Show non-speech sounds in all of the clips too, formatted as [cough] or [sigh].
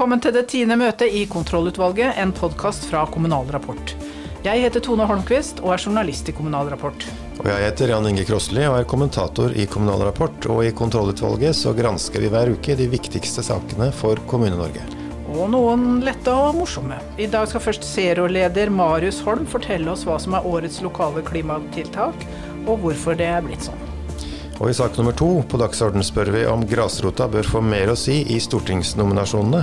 Velkommen til det tiende møtet i Kontrollutvalget, en podkast fra Kommunal Rapport. Jeg heter Tone Holmquist og er journalist i Kommunal Rapport. Og jeg heter Jan Inge Krossli og er kommentator i Kommunal Rapport. Og i Kontrollutvalget så gransker vi hver uke de viktigste sakene for Kommune-Norge. Og noen lette og morsomme. I dag skal først Zero-leder Marius Holm fortelle oss hva som er årets lokale klimatiltak, og hvorfor det er blitt sånn. Og i sak nummer to på dagsorden spør vi om grasrota bør få mer å si i stortingsnominasjonene.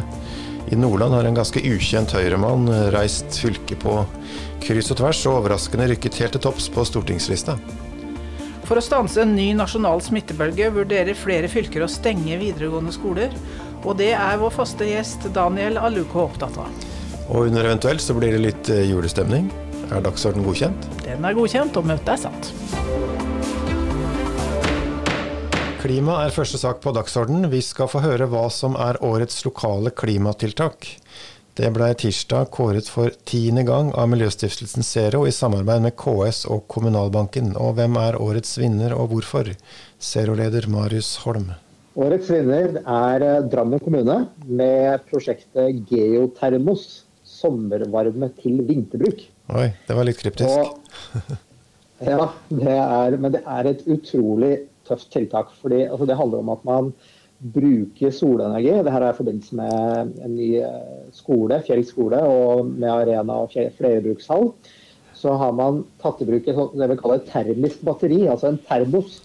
I Nordland har en ganske ukjent høyremann reist fylket på kryss og tvers, og overraskende rykket helt til topps på stortingslista. For å stanse en ny nasjonal smittebølge vurderer flere fylker å stenge videregående skoler. Og det er vår faste gjest Daniel Aluko opptatt av. Og under eventuelt så blir det litt eh, julestemning. Er dagsorden godkjent? Den er godkjent, og møtet er satt. Klima er første sak på dagsorden. Vi skal få høre hva som er årets lokale klimatiltak. Det ble tirsdag kåret for tiende gang av Miljøstiftelsen Zero i samarbeid med KS og Kommunalbanken. Og hvem er årets vinner, og hvorfor? Zero-leder Marius Holm. Årets vinner er eh, Drammen kommune med prosjektet Geotermos. Sommervarme til vinterbruk. Oi, det var litt kryptisk. Og, [laughs] ja, det er, men det er et utrolig tøft tiltak. fordi altså, Det handler om at man bruker solenergi. Dette er i forbindelse med en ny eh, skole, Fjell skole, og med arena og flerbrukshall. Så har man tatt i bruk det vi kaller et termisk batteri, altså en termos.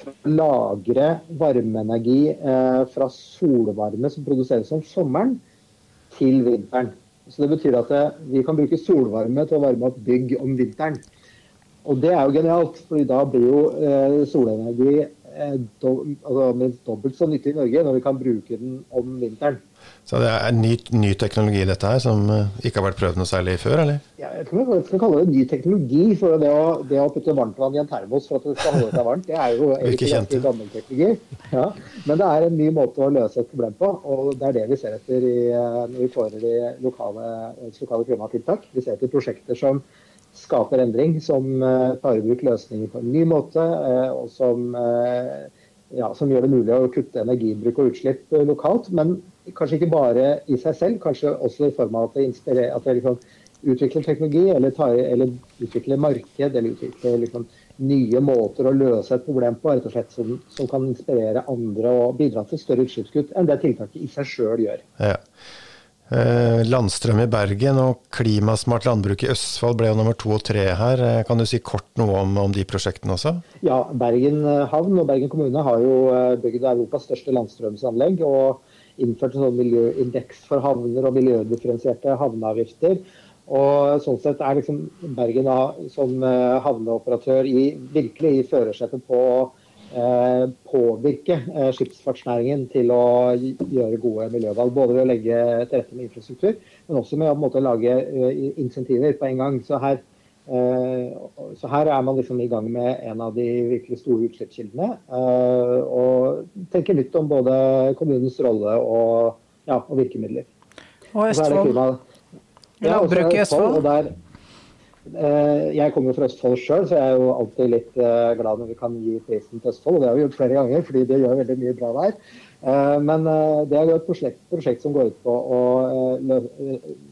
For å lagre varmeenergi eh, fra solvarme som produseres om sommeren, til vinteren. Så Det betyr at eh, vi kan bruke solvarme til å varme opp bygg om vinteren. Og det er jo genialt, for da blir jo eh, solenergi eh, do, altså, minst dobbelt så nyttig i Norge når vi kan bruke den om vinteren. Så det er ny, ny teknologi dette her, som uh, ikke har vært prøvd noe særlig før, eller? Ja, jeg tror jeg skal kalle det ny teknologi. For det å, det å putte varmtvann i en termos for at det skal holde seg varmt, det er jo egentlig ganske gammel teknologi. Ja. Men det er en ny måte å løse et problem på, og det er det vi ser etter i, eh, når vi får de lokale, lokale klimatiltak. Vi ser etter prosjekter som skaper endring, som uh, tar i bruk løsninger på en ny måte, uh, og som, uh, ja, som, gjør det mulig å kutte energibruk og utslipp lokalt. Men kanskje ikke bare i seg selv, kanskje også i form av at det, at det liksom utvikler teknologi, eller, tar, eller, utvikler marked, eller utvikler liksom nye måter å løse et problem på, rett og slett som, som kan inspirere andre og bidra til større utslippskutt enn det tiltaket i seg sjøl gjør. Ja. Eh, landstrøm i Bergen og klimasmart landbruk i Østfold ble jo nummer to og tre her. Eh, kan du si kort noe om, om, de prosjektene også? Ja, Bergen eh, havn og Bergen kommune har jo bygd Europas største landstrømsanlegg. og innført en sånn miljøindeks for havner og miljødifferensierte havneavgifter. Og sånn sett er liksom Bergen som havneoperatør i, virkelig i førersetet på påvirke eh, skipsfartsnæringen til å gjøre gode miljøvalg. Både ved å legge til rette med infrastruktur, men også med å måte, lage eh, insentiver på en gang. Så her, så her, er man liksom i gang med en av de virkelig store utslippskildene. Og tenker nytt om både kommunens rolle og, ja, og virkemidler. Og Østfold. Ja, i Østfold. Og der, Eh, jeg kommer jo fra Østfold sjøl, så jeg er jo alltid litt eh, glad når vi kan gi prisen til Østfold. og Det har vi gjort flere ganger, fordi det gjør veldig mye bra der. Eh, men det er jo et prosjekt, prosjekt som går ut på å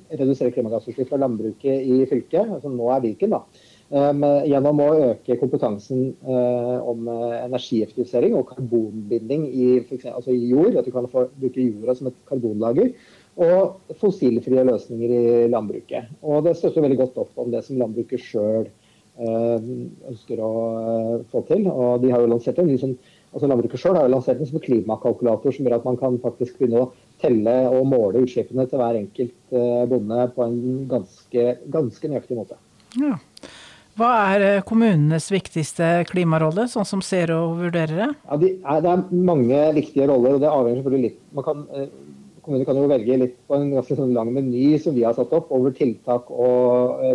redusere klimagassutslipp fra landbruket i fylket, som altså nå er Viken. da. Gjennom å øke kompetansen om energieffektivisering og karbonbinding i, altså i jord. At du kan bruke jorda som et karbonlager og fossilfrie løsninger i landbruket. Og Det støtter veldig godt opp om det som landbruket sjøl eh, ønsker å eh, få til. Og de har jo lansert en liksom, altså Landbruket sjøl har jo lansert en som klimakalkulator som gjør at man kan faktisk begynne å telle og måle utslippene til hver enkelt eh, bonde på en ganske, ganske nøyaktig måte. Ja. Hva er kommunenes viktigste klimarolle, sånn som Zero vurderer det? Ja, de er, det er mange viktige roller, og det avhenger selvfølgelig litt Man kan kommunen kan jo velge litt på en ganske sånn lang meny som vi har satt opp over tiltak og eh,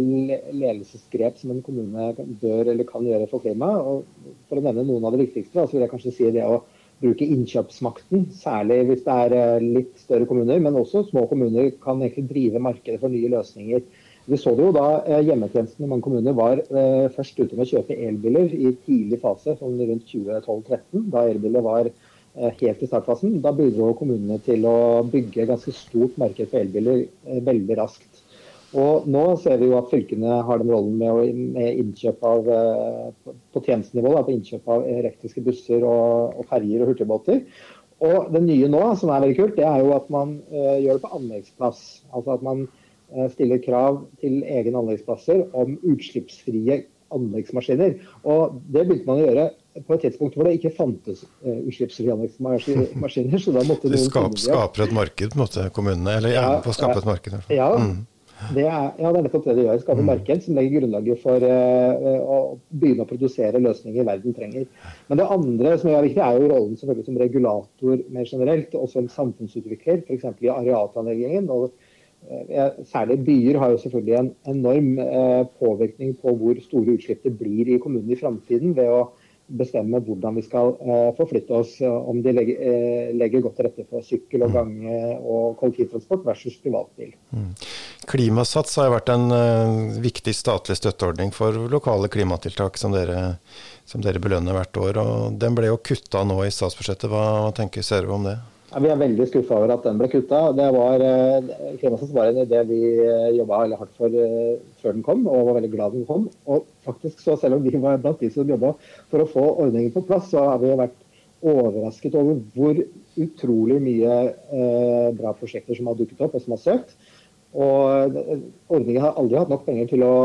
ledelsesgrep som en kommune bør eller kan gjøre for klimaet. For å nevne noen av det viktigste, så vil jeg kanskje si det å bruke innkjøpsmakten. Særlig hvis det er eh, litt større kommuner, men også små kommuner kan egentlig drive markedet for nye løsninger. Vi så det jo da eh, hjemmetjenesten i mange kommuner var først ute med å kjøpe elbiler i tidlig fase, sånn rundt 2012-2013, da elbiler var helt i startfasen. Da bidro kommunene til å bygge ganske stort marked for elbiler veldig raskt. Og nå ser vi jo at fylkene har den rollen med, å, med innkjøp av på tjenestenivå da, på innkjøp av elektriske busser og, og ferjer og hurtigbåter. Og det nye nå, som er veldig kult, det er jo at man uh, gjør det på anleggsplass. Altså at man uh, stiller krav til egne anleggsplasser om utslippsfrie anleggsmaskiner. Og det begynte man å gjøre på et tidspunkt hvor det ikke fantes uh, utslippsfrie anleggsmaskiner. så da måtte De skap, skaper et marked, på en måte, kommunene? Eller gjerne ja, på å skape et marked? Ja, mm. Det er, ja, det er nettopp det de gjør. Skape mm. marked som legger grunnlaget for uh, å begynne å produsere løsninger verden trenger. Men det andre som er viktig, er jo rollen selvfølgelig som regulator mer generelt, og som samfunnsutvikler, f.eks. i arealplanleggingen. og Særlig byer har jo selvfølgelig en enorm påvirkning på hvor store utslipp det blir i kommunene i framtiden ved å bestemme hvordan vi skal uh, forflytte oss, om de legger, uh, legger, godt til rette for sykkel og mm. gange og kollektivtransport versus privatbil. Mm. Klimasats har vært en viktig statlig støtteordning for lokale klimatiltak som dere, som dere belønner hvert år. og Den ble jo kutta nå i statsbudsjettet. Hva, hva tenker Serve om det? Ja, vi er veldig skuffa over at den ble kutta. Eh, Klimasats var en idé vi eh, jobba hardt for eh, før den kom, og var veldig glad den kom. Og faktisk så Selv om vi var blant de som jobba for å få ordningen på plass, så har vi vært overrasket over hvor utrolig mye eh, bra prosjekter som har dukket opp, og som har søkt. Og Ordningen har aldri hatt nok penger til å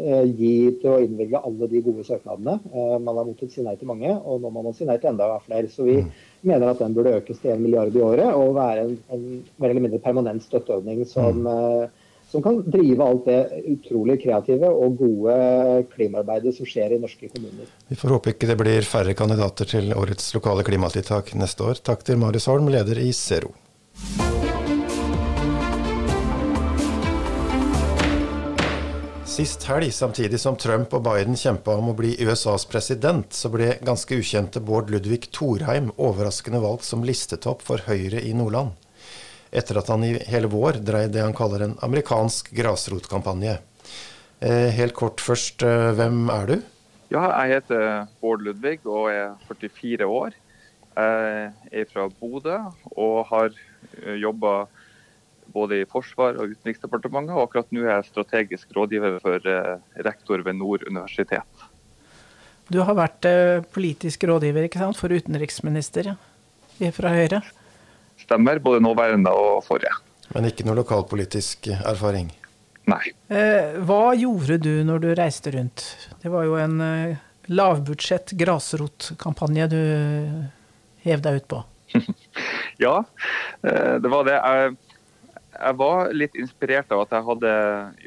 eh, gi til å innvilge alle de gode søknadene. Eh, man har måttet si nei til mange, og nå må man si nei til enda flere. Så vi mm. mener at den burde økes til 1 milliard i året og være en, en mer eller mindre permanent støtteordning som, mm. eh, som kan drive alt det utrolig kreative og gode klimaarbeidet som skjer i norske kommuner. Vi får håpe ikke det blir færre kandidater til årets lokale klimatiltak neste år. Takk til Marius Holm, leder i Zero. Sist helg, samtidig som Trump og Biden kjempa om å bli USAs president, så ble ganske ukjente Bård Ludvig Thorheim overraskende valgt som listetopp for Høyre i Nordland. Etter at han i hele vår dreide det han kaller en amerikansk grasrotkampanje. Eh, helt kort først, eh, hvem er du? Ja, jeg heter Bård Ludvig og er 44 år. Jeg er fra Bodø og har eh, jobba både i Forsvar og Utenriksdepartementet, og akkurat nå er jeg strategisk rådgiver for eh, rektor ved Nord universitet. Du har vært eh, politisk rådgiver ikke sant, for utenriksminister fra Høyre? Stemmer, både nåværende og forrige. Men ikke noe lokalpolitisk erfaring? Nei. Eh, hva gjorde du når du reiste rundt? Det var jo en lavbudsjett grasrotkampanje du hev deg ut på. [laughs] ja, det var det. Jeg jeg var litt inspirert av at jeg hadde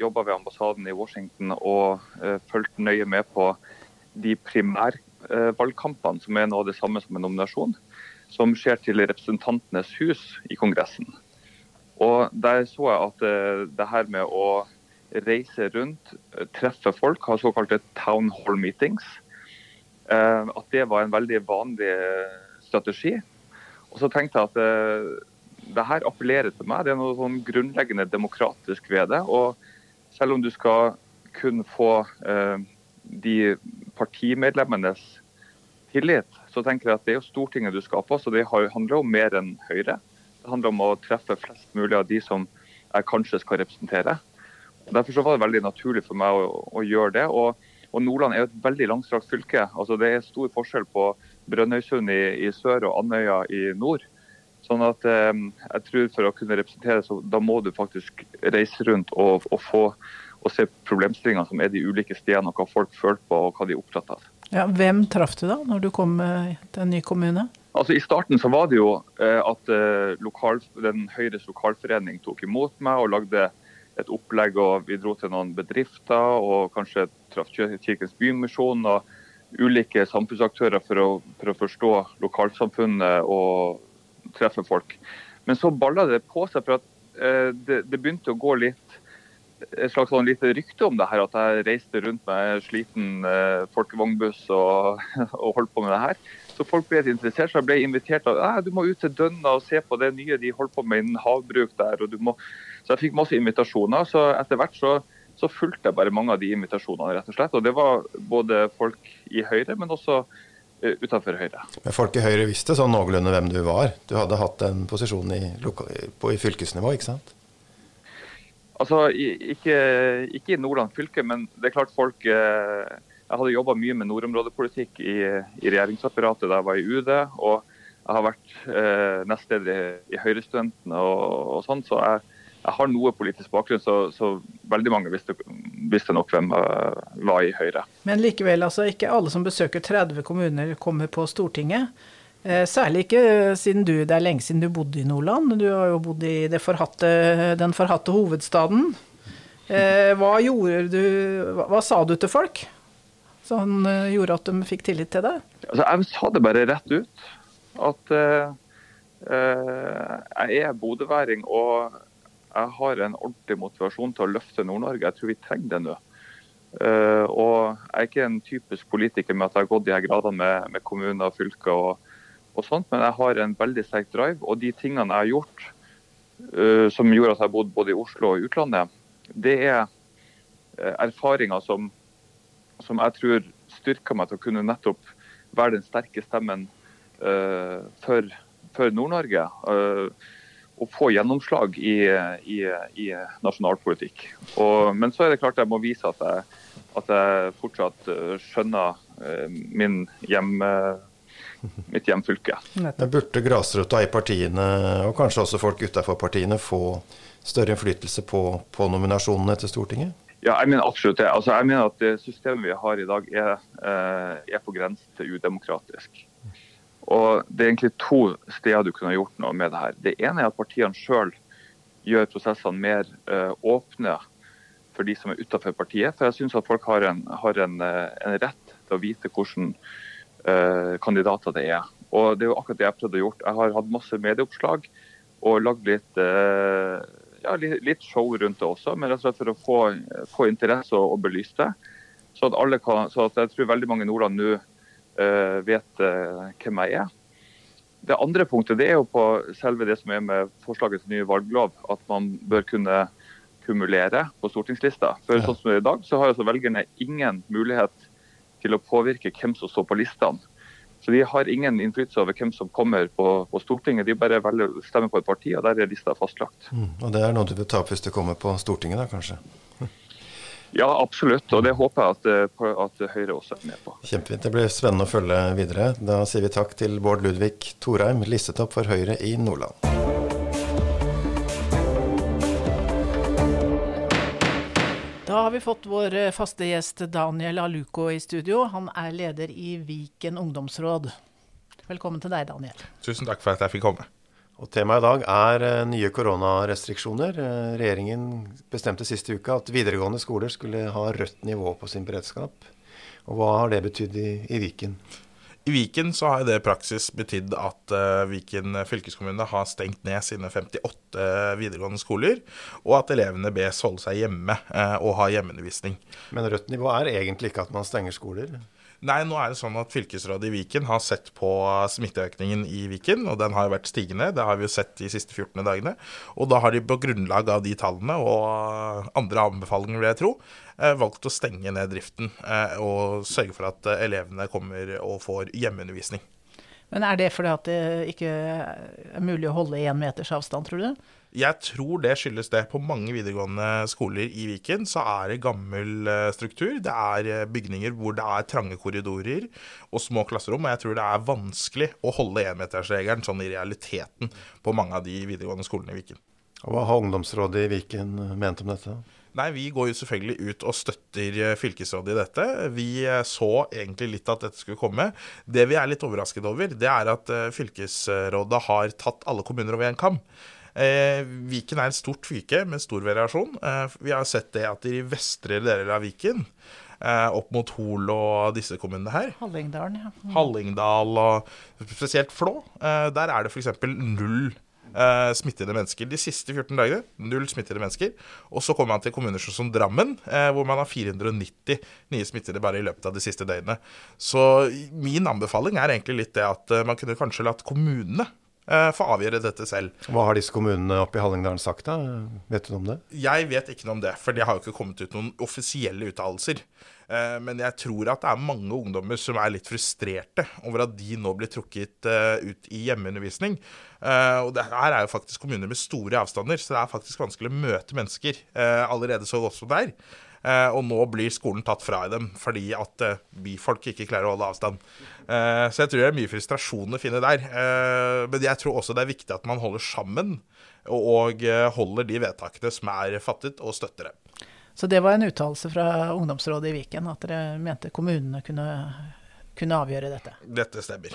jobba ved ambassaden i Washington og uh, fulgt nøye med på de primærvalgkampene, uh, som er noe av det samme som en nominasjon, som skjer til Representantenes hus i Kongressen. Og Der så jeg at uh, det her med å reise rundt, treffe folk, ha såkalte town hall meetings, at det var en veldig vanlig strategi. Og så tenkte jeg at det her appellerer til meg. Det er noe sånn grunnleggende demokratisk ved det. Og selv om du skal kun få eh, de partimedlemmenes tillit, så tenker jeg at det er jo Stortinget du skal på. Så det handler om mer enn Høyre. Det handler om å treffe flest mulig av de som jeg kanskje skal representere. Derfor så var det veldig naturlig for meg å, å gjøre det. Og, og, Nordland er jo et veldig langstrakt fylke. Altså Det er stor forskjell på Brønnøysund i, i sør og Andøya i nord. Sånn at eh, jeg tror For å kunne representere, så da må du faktisk reise rundt og, og få og se problemstillingene som er de ulike stedene, og hva folk føler på og hva de er opptatt av. Ja, hvem traff du da, når du kom til en ny kommune? Altså I starten så var det jo eh, at eh, lokal, den Høyres lokalforening tok imot meg og lagde et opplegg. og Vi dro til noen bedrifter og kanskje traff Kirkens Bymisjon og ulike samfunnsaktører for å, for å forstå lokalsamfunnet og treffe folk. Men så balla det på seg for at eh, det, det, begynte å gå litt et slags sånn lite rykte om det her, at jeg reiste rundt med sliten eh, folkevognbuss og, [laughs] og, holdt på med det her. Så folk ble interessert, så jeg ble invitert av du må ut til Dønna og se på det nye de holder på med innen havbruk der. og du må... Så jeg fikk masse invitasjoner. Så etter hvert så, så fulgte jeg bare mange av de invitasjonene, rett og slett. Og det var både folk i Høyre, men også utenfor Høyre. Men folk i Høyre visste sånn noenlunde hvem du var? Du hadde hatt den posisjonen i, på, i fylkesnivå, ikke sant? Altså, ikke, ikke, i Nordland fylke, men det er klart folk eh, Jeg hadde jobba mye med nordområdepolitikk i, i, regjeringsapparatet da jeg var i UD. Og jeg har vært eh, nestleder i, i Høyrestudentene og, og sånn, så jeg, jeg, har noe politisk bakgrunn. Så, så veldig mange visste, visste, nok hvem jeg var i Høyre. Men likevel, altså ikke alle som besøker 30 kommuner kommer på Stortinget. Eh, særlig ikke siden du, det er lenge siden du bodde i Nordland. Du har jo bodd i forhatte, den forhatte hovedstaden. Eh, hva gjorde du hva, hva, sa du til folk som gjorde at de fikk tillit til deg? Altså, jeg sa det bare rett ut. At uh, jeg er bodøværing og jeg har en ordentlig motivasjon til å løfte Nord-Norge. Jeg tror vi trenger det nå. Uh, og jeg er ikke en typisk politiker med at jeg har gått de her gradene med, med kommuner og fylker og og sånt, men jeg har en veldig sterk drive. Og de tingene jeg har gjort uh, som gjorde at jeg har bodd både i Oslo og utlandet, det er uh, erfaringer som, som, jeg tror styrker meg til å kunne nettopp være den sterke stemmen uh, for, for Nord-Norge. Og få gjennomslag i, i, i nasjonalpolitikk. Og, men så er det klart jeg må vise at jeg, at jeg fortsatt skjønner min hjem, mitt hjemfylke. Men burde grasrota i partiene, og kanskje også folk utenfor partiene, få større innflytelse på, på, nominasjonene til Stortinget? Ja, jeg mener absolutt det. Altså, jeg mener at det systemet vi har i dag er, eh, er på grensen til udemokratisk. Og Det er egentlig to steder du kunne gjort noe med det her. Det ene er at partiene sjøl gjør prosessene mer uh, åpne for de som er utenfor partiet. For jeg syns at folk har, en, har en, eh, en, rett til å vite hvordan uh, kandidater det er. Og Det er jo akkurat det jeg prøvde å gjøre. Jeg har hatt masse medieoppslag og lagd litt, uh, ja, litt, show rundt det også, men rett og slett for å få, få interesse og, og belyse det. Så at, alle kan, så at jeg tror veldig mange i Nordland nå vet uh, hvem jeg er. Det andre punktet det er jo på selve det som er med forslaget til ny valglov, at man bør kunne kumulere på stortingslista. For sånn som det er i dag, så har altså velgerne ingen mulighet til å påvirke hvem som står på listene. Så de har ingen innflytelse over hvem som kommer på, på Stortinget. De bare velger å stemme på et parti, og der er lista fastlagt. Mm, og det er noe du vil ta opp hvis du kommer på Stortinget, da kanskje? Ja, absolutt. Og det håper jeg at, eh, at, Høyre også er med på. Kjempefint. Det blir spennende å følge videre. Da sier vi takk til Bård Ludvig Thorheim, listetopp for Høyre i Nordland. Da har vi fått vår eh, faste gjest Daniel Aluko i studio. Han er leder i Viken ungdomsråd. Velkommen til deg, Daniel. Tusen takk for at jeg fikk komme. Og Temaet i dag er eh, nye koronarestriksjoner. Eh, regjeringen bestemte siste uke at videregående skoler skulle ha rødt nivå på sin beredskap. Og Hva har det betydd i, i Viken? I Viken så har det praksis betydd at uh, Viken fylkeskommune har stengt ned sine 58 videregående skoler, og at elevene bes holde seg hjemme uh, og ha hjemmeundervisning. Men rødt nivå er egentlig ikke at man stenger skoler? Nei, nå er det sånn at fylkesrådet i Viken har sett på smitteøkningen i Viken, og den har vært stigende. Det har vi jo sett de siste 14 dagene. Og da har de på grunnlag av de tallene og andre anbefalinger, vil jeg tro, eh, valgt å stenge ned driften eh, og sørge for at eh, elevene kommer og får hjemmeundervisning. Men er det fordi at det ikke er mulig å holde én meters avstand, tror du? Jeg tror det skyldes det. På mange videregående skoler i Viken så er det gammel eh, struktur. Det er eh, bygninger hvor det er trange korridorer og små klasserom. Og jeg tror det er vanskelig å holde énmetersregelen sånn i realiteten på mange av de videregående skolene i Viken. Og Hva har ungdomsrådet i Viken ment om dette? Nei, Vi går jo selvfølgelig ut og støtter eh, fylkesrådet i dette. Vi så egentlig litt at dette skulle komme. Det vi er litt overrasket over, det er at fylkesrådet har tatt alle kommuner over én kam. Eh, Viken er et stort fylke med stor variasjon. Eh, vi har sett det at i vestre deler av Viken, eh, opp mot Hol og disse kommunene her Hallingdalen, ja. Mm. Hallingdal og spesielt Flå. der er det f.eks. null uh, smittede mennesker. De siste 14 dagene null smittede mennesker. Og så kommer man til kommuner som Drammen, eh, hvor man har 490 nye smittede bare i løpet av de siste døgnene. Så min anbefaling er egentlig litt det at uh, man kunne kanskje latt kommunene eh, få avgjøre dette selv. Hva har disse kommunene oppe i Hallingdalen sagt, da? Vet du noe om det? Jeg vet ikke noe om det, for det har jo ikke kommet ut noen offisielle uttalelser. Eh, men jeg tror at det er mange ungdommer som er litt frustrerte over at de nå blir trukket eh, ut i hjemmeundervisning. Eh, og det her er jo faktisk kommuner med store avstander, så det er faktisk vanskelig å møte mennesker allerede så godt som det er. Og nå blir skolen tatt fra dem fordi at byfolk ikke klarer å holde avstand. Så jeg tror det er mye frustrasjon å finne der. Men jeg tror også det er viktig at man holder sammen og holder de vedtakene som er fattet, og støtter dem. Så det var en uttalelse fra ungdomsrådet i Viken, at dere mente kommunene kunne, kunne avgjøre dette? Dette stemmer.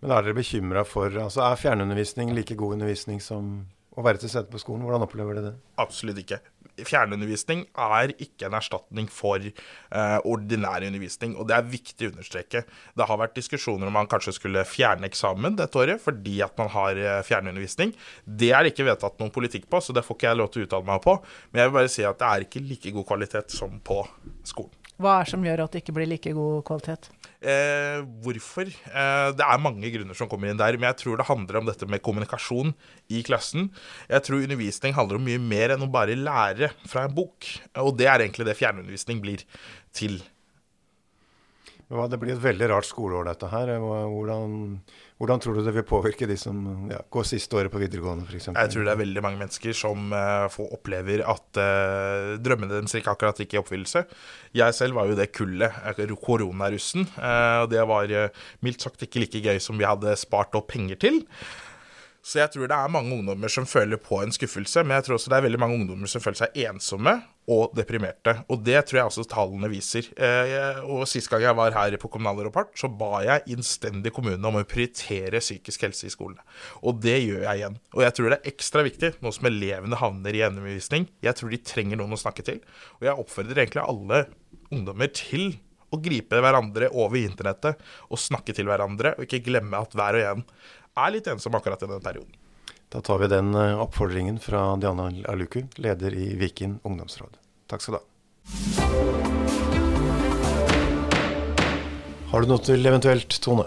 Men er dere bekymra for altså Er fjernundervisning like god undervisning som å være til stede på skolen? Hvordan opplever dere det? Absolutt ikke fjernundervisning er ikke en erstatning for uh, ordinær undervisning, og det er viktig å understreke. Det har vært diskusjoner om man kanskje skulle fjerne eksamen dette året fordi at man har uh, fjernundervisning. Det er ikke vedtatt noen politikk på, så det får ikke jeg lov til å uttale meg på. Men jeg vil bare si at det er ikke like god kvalitet som på skolen. Hva er det som gjør at det ikke blir like god kvalitet? Eh, hvorfor? Eh, det er mange grunner som kommer inn der, men jeg tror det handler om dette med kommunikasjon i klassen. Jeg tror undervisning handler om mye mer enn å bare lære fra en bok. Og det er egentlig det fjernundervisning blir til. Det blir et veldig rart skoleår, dette her. Hvordan, hvordan, tror du det vil påvirke de som ja, går siste året på videregående, f.eks.? Jeg tror det er veldig mange mennesker som uh, opplever at uh, drømmene deres ikke akkurat gikk i oppfyllelse. Jeg selv var jo det kullet, uh, koronarussen. og det var mildt sagt ikke like gøy som vi hadde spart opp penger til. Så jeg tror det er mange ungdommer som føler på en skuffelse, men jeg tror også det er veldig mange ungdommer som føler seg ensomme og deprimerte. Og det tror jeg også tallene viser. Eh, og Sist gang jeg var her på Kommunal Rapport, så ba jeg innstendig kommunene om å prioritere psykisk helse i skolene. Og det gjør jeg igjen. Og jeg tror det er ekstra viktig nå som elevene havner i gjennomvisning. Jeg tror de trenger noen å snakke til. Og jeg oppfordrer egentlig alle ungdommer til å gripe hverandre over internettet og snakke til hverandre, og ikke glemme at hver og en er litt ensom akkurat i den perioden. Da tar vi den eh, oppfordringen fra Diana Aluku, leder i Viken ungdomsråd. Takk skal du ha. Har du noe til eventuelt, Tone?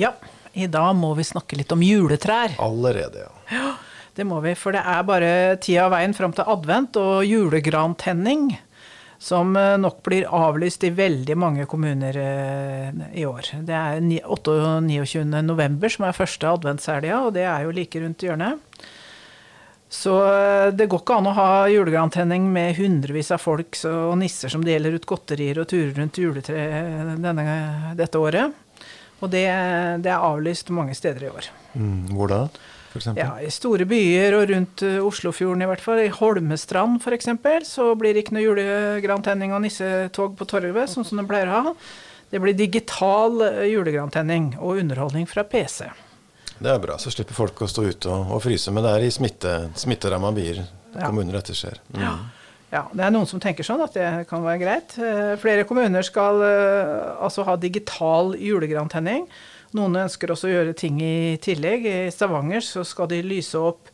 Ja, i dag må vi snakke litt om juletrær. Allerede, ja. ja det må vi, for det er bare tida og veien fram til advent og julegrantenning som eh, nok blir avlyst i veldig mange kommuner eh, i år. Det er 8. og 29. november som er første adventshelga, og det er jo like rundt hjørnet. Så eh, det går ikke an å ha julegrantenning med hundrevis av folk og nisser som deler ut godterier og turer rundt juletreet dette året. Og det, det, er avlyst mange steder i år. Mm, hvor da? Ja, I store byer og rundt uh, Oslofjorden i hvert fall. I Holmestrand f.eks. så blir det ikke noe julegrantenning og nissetog på torvet, sånn som de pleier å ha. Det blir digital uh, julegrantenning og underholdning fra PC. Det er bra, så slipper folk å stå ute og, og fryse. Men det er i smitte, smitteramma byer ja. kommuner dette skjer. Mm. Ja. ja. Det er noen som tenker sånn at det kan være greit. Uh, flere kommuner skal altså ha digital julegrantenning. Noen ønsker også å gjøre ting i tillegg. I Stavanger så skal de lyse opp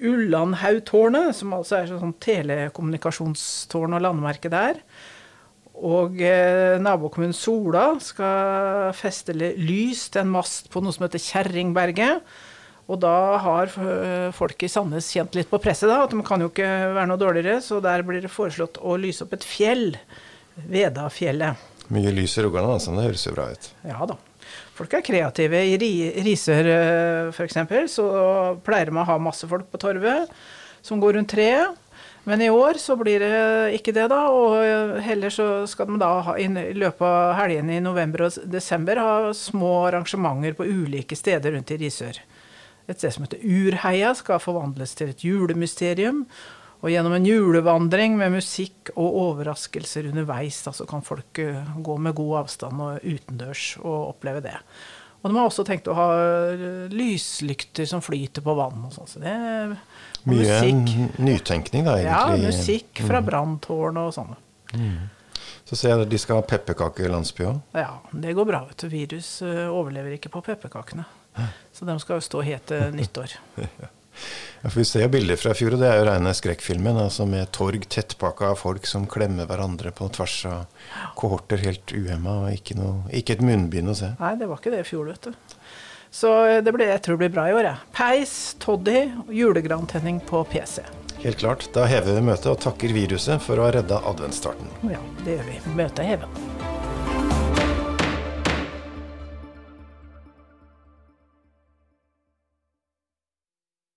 Ullandhaugtårnet, som altså er sånn telekommunikasjonstårn og landemerke der. Og eh, nabokommunen Sola skal feste lys til en mast på noe som heter Kjerringberget. Og da har eh, folk i Sandnes kjent litt på presset, da, at de kan jo ikke være noe dårligere. Så der blir det foreslått å lyse opp et fjell. Vedafjellet. Mye lys i Rogaland, altså. Det høres jo bra ut. Ja da folk er kreative. I Risør eh, f.eks. så pleier de å ha masse folk på torvet som går rundt treet. Men i år så blir det ikke det, da. Og eh, heller så skal de da ha, i løpet av helgene i november og desember ha små arrangementer på ulike steder rundt i Risør. Et sted som heter Urheia skal forvandles til et julemysterium. Og gjennom en julevandring med musikk og overraskelser underveis, da, så kan folk uh, gå med god avstand og utendørs og oppleve det. Og de har også tenkt å ha uh, lyslykter som flyter på vann og sånn. Så det er Mye musikk. nytenkning, da, egentlig. Ja, musikk fra mm. branntårn og sånne. Mm. Så ser jeg at de skal ha pepperkakelandsby òg. Ja, det går bra. vet du. Virus uh, overlever ikke på pepperkakene. Så de skal jo stå til nyttår. [laughs] Ja, for Vi ser jo bilder fra i fjor, og det er jo rene skrekkfilmen. Altså med torg tettpakka av folk som klemmer hverandre på tvers av kohorter helt uhemma. Og ikke, noe, ikke et munnbind å se. Nei, det var ikke det i fjor, vet du. Så det blir, jeg tror det blir bra i år, jeg. Peis, toddy og julegrantenning på PC. Helt klart. Da hever vi møtet og takker viruset for å ha redda adventsstarten. Ja, det gjør vi. Møtet er hevet.